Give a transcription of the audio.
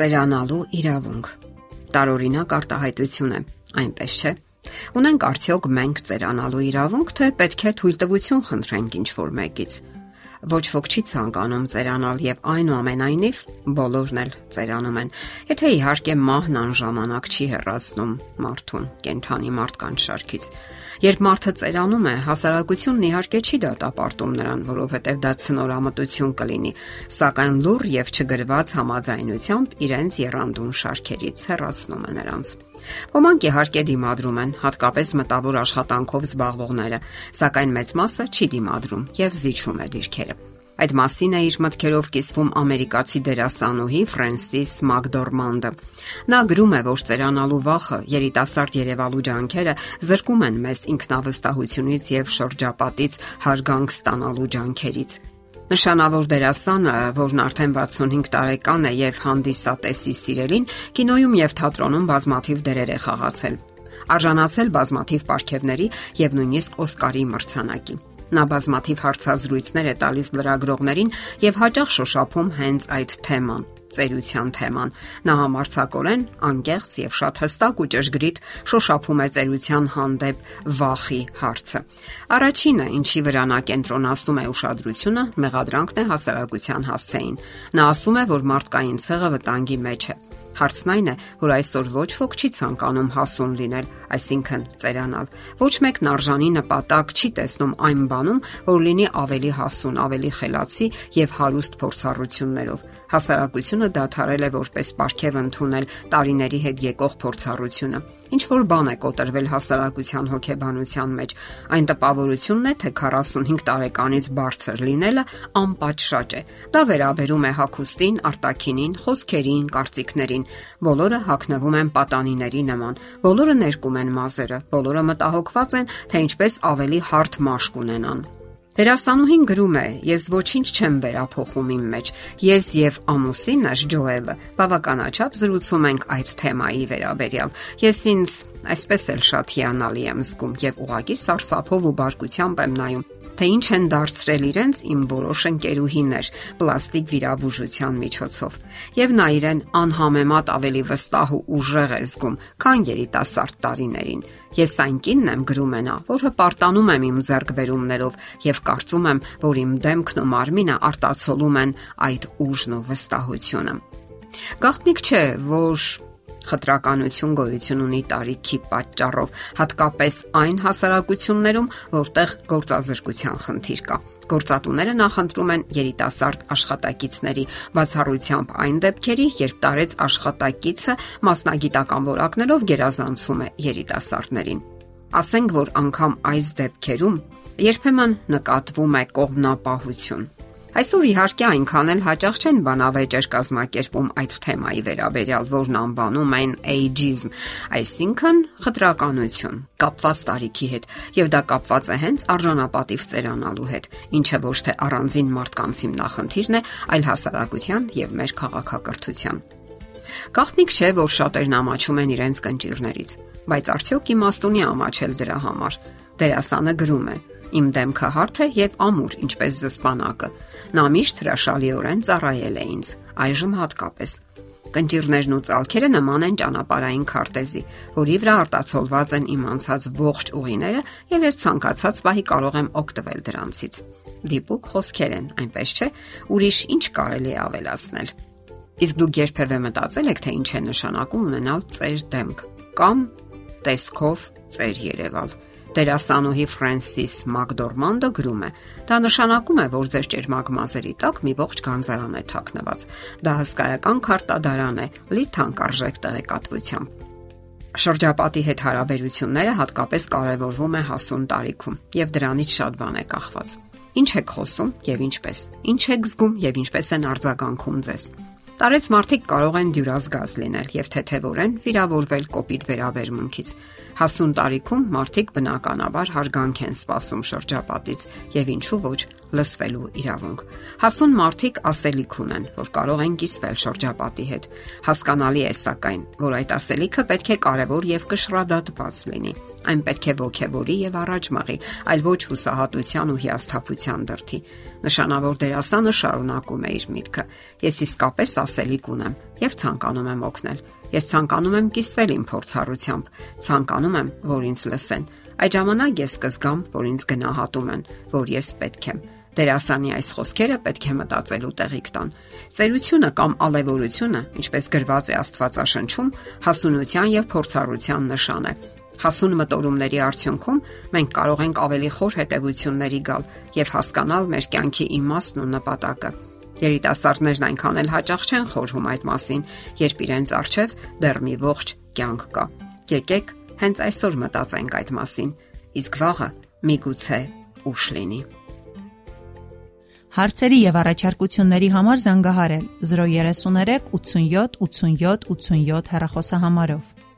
Ծերանալու իրավունք։ Տարօրինակ արտահայտություն է, այնպես չէ։ Ունենք արդյոք մենք ծերանալու իրավունք, թե պետք է թույլտվություն խնդրենք ինչ-որ մեկից։ Ոչ ոք չի ցանկանում ծերանալ եւ այնուամենայնիվ բոլորն էլ ծերանում են։ Եթե իհարկե մահն անժամանակ չի հեռացնում մարդուն կենթանի մարդկանց շարքից։ Երբ մարդը ծերանում է, հասարակությունն իհարկե չի դատապարտում նրան, որովհետև դա ցնորամտություն կլինի, սակայն լուր եւ չգրված համաձայնությամբ իրենց երանդուն շարքերից հեռացնում է նրանց։ Ոմանք իհարկե դիմադրում են, հատկապես մտավոր աշխատանքով զբաղվողները, սակայն մեծ մասը չի դիմադրում եւ զիջում է դիրքերը։ Այդ մասին է իր մտքերով կիսվում ամերիկացի դերասանուհի Ֆրենսիս Մակդորմանդը։ Նա գրում է, որ ծերանալու վախը երիտասարդ Երևալու ջանքերը զրկում են մեզ ինքնավստահությունից եւ շրջապատից հարգանք ստանալու ջանքերից։ Նշանավոր դերասանը, որն արդեն 65 տարեկան է եւ հանդիսատեսի սիրելին, կինոյում եւ թատրոնում բազմաթիվ դերեր է խաղացել։ Արժանացել բազմաթիվ պարգևների եւ նույնիսկ Օսկարի մրցանակի։ Նա բազմաթիվ հարցազրույցներ է տալիս լրագրողներին եւ հաճախ շոշափում հենց այդ թեման ծերության թեման։ Նա համարցակորեն, անկեղծ եւ շատ հստակ ու ճշգրիտ շոշափում է ծերության հանդեպ վախի հարցը։ Առաջինը, ինչի վրա նա կենտրոնացնում է ուշադրությունը, մեղադրանքն է հասարակության հասցեին։ Նա ասում է, որ մարդկային ցեղը վտանգի մեջ է Հարցն այն է, որ այսօր ոչ ոք չի ցանկանում հասուն լինել, այսինքն ծերանալ։ Ոչ մեկն արժանի նպատակ չի տեսնում այն բանում, որ լինի ավելի հասուն, ավելի խելացի եւ հարուստ փորձառություններով հասարակությունը դադարել է որպես ապարքև ընդունել տարիների հետ եկող փորձառությունը։ Ինչ որ բան է կոտրվել հասարակության հոգեբանության մեջ, այն տպավորությունն է, թե 45 տարեկանից բարձր լինելը անպատշաճ է։ Դա վերաբերում է հակոստին, արտակինին, խոսքերին, կարծիքներին։ Բոլորը հակնվում են պատանիների նման, բոլորը ներկում են մազերը, բոլորը մտահոգված են, թե ինչպես ավելի հարթ մաշկ ունենան։ Դերասանուհին գրում է. Ես ոչինչ չեմ վերափոխում իմ մեջ։ Ես եւ ամուսինս Ջոելը բավականաչափ զրուցում ենք այդ թեմայի վերաբերյալ։ Ես ինձ այսպես էլ շատ հիանալի եմ զգում եւ ուղակի սարսափով ու բարկությամբ եմ նայում թե ինչ են դարձրել իրենց իմ որոշ ընկերուհիներ պլաստիկ վիրաբուժության միջոցով եւ նա իրեն անհամեմատ ավելի վստահ ու ուժեղ է զգում քան երիտասարդ տարիներին ես այն կինն եմ գրում է նա որ հպարտանում եմ իմ ձեռքբերումներով եւ կարծում եմ որ իմ դեմքն ու մարմինը արտացոլում են այդ ուժն ու վստահությունը Գաղտնիք չէ, որ խտրականություն գոյություն ունի տարիքի պատճառով, հատկապես այն հասարակություններում, որտեղ գործազրկության խնդիր կա։ Գործատուները նախընտրում են երիտասարդ աշխատակիցների բացառությամբ այն դեպքերի, երբ տարեց աշխատակիցը մասնագիտական որակներով գերազանցում է երիտասարդներին։ Ասենք որ անգամ այս դեպքերում երբեմն նկատվում է կողմնապահություն Այսօր իհարկե այնքան էլ հաճախ չեն բանավեճեր կազմակերպում այդ թեմայի վերաբերյալ, որն անվանում են ageism, այսինքն խտրականություն, կապված տարիքի հետ, եւ դա կապված է հենց արժանապատիվ ծերանալու հետ, ինչը ոչ թե առանձին մարդկանց հիմնախնդիրն է, այլ հասարակության եւ մեր քաղաքակրթության։ Գաղտնիք չէ, որ շատերն ամաչում են իրենց կնճիրներից, բայց արդյոք իմաստունի ամաչել դրա համար։ Դերասանը գրում է. Իմ դեմքը հարթ է եւ ամուր, ինչպես զսպանակը։ Նա միշտ հրաշալիորեն ծառայել է ինձ, այժմ հատկապես։ Կնճիրներն ու ցալքերը նման են ճանապարհային քարտեզի, որի վրա արտացոլված են իմ անցած ողջ ուղիները եւ ես ցանկացած պահի կարող եմ օգտվել դրանցից։ Դիպուկ խոսքեր են, այնպես չէ, ուրիշ ինչ կարելի է ավելացնել։ Իսկ դուք երբևէ մտածել եք, թե ինչ է նշանակում ունենալ ծեր դեմք կամ տեսքով ծեր Երևալ։ Դերասանուհի Ֆրենսիս Մակդորմանդը գրում է. Դա նշանակում է, որ ձեր ճերմակ մազերի տակ մի ողջ գանձարան է թաքնված։ Դա հսկայական քարտադարան է, լի թանկարժեք տեղեկատվությամբ։ Շրջապատի հետ հարաբերությունները հատկապես կարևորվում է հասուն տարիքում, եւ դրանից շատ բան է կախված։ Ինչ եք խոսում եւ ինչպես։ Ինչ եք զգում եւ ինչպես են արձագանքում ձեզ։ Տարեց մարդիկ կարող են դյուրազգազ լինել եւ թեթևորեն վիրավորվել կոպիտ վերաբերմունքից։ Հասուն տարիքում մարդիկ բնականաբար հարգանք են սպասում շրջապատից եւ ինչու ոչ լսվելու իրավունք։ Հասուն մարդիկ ասելիք ունեն, որ կարող են կիսվել շրջապատի հետ։ Հասկանալի է սակայն, որ այդ ասելիքը պետք է կարևոր եւ կշռադատված լինի Այն պետք է ողքեվորի եւ առաջ մղի, այլ ոչ հուսահատության ու հիասթափության դրթի։ Նշանավոր դերասանը շարունակում է իր միտքը. Ես իսկապես ասելիք ունեմ եւ ցանկանում եմ օգնել։ Ես ցանկանում եմ կիսվել իմ փորձառությամբ, ցանկանում եմ, որ ինձ լսեն։ Այդ ժամանակ ես կզգամ, որ ինձ գնահատում են, որ ես պետք եմ։ Դերասանի այս խոսքերը պետք է մտածելու տեղիք տան։ Ծերությունը կամ ալևորությունը, ինչպես գրված է Աստվածաշնչում, հասունության եւ փորձառության նշան է։ Հասուն մտորումների արդյունքում մենք կարող ենք ավելի խոր հետևությունների գալ եւ հասկանալ մեր կյանքի իմաստն ու նպատակը։ Երիտասարդներն այնքան էլ հաճախ չեն խորհում այդ մասին, երբ իրենց արժև դեռ մի ողջ կյանք կա։ Եկեք հենց այսօր մտածենք այդ մասին, իսկ վաղը միգուցե ուշ լինի։ Հարցերի եւ առաջարկությունների համար զանգահարել 033 87 87 87 հեռախոսահամարով։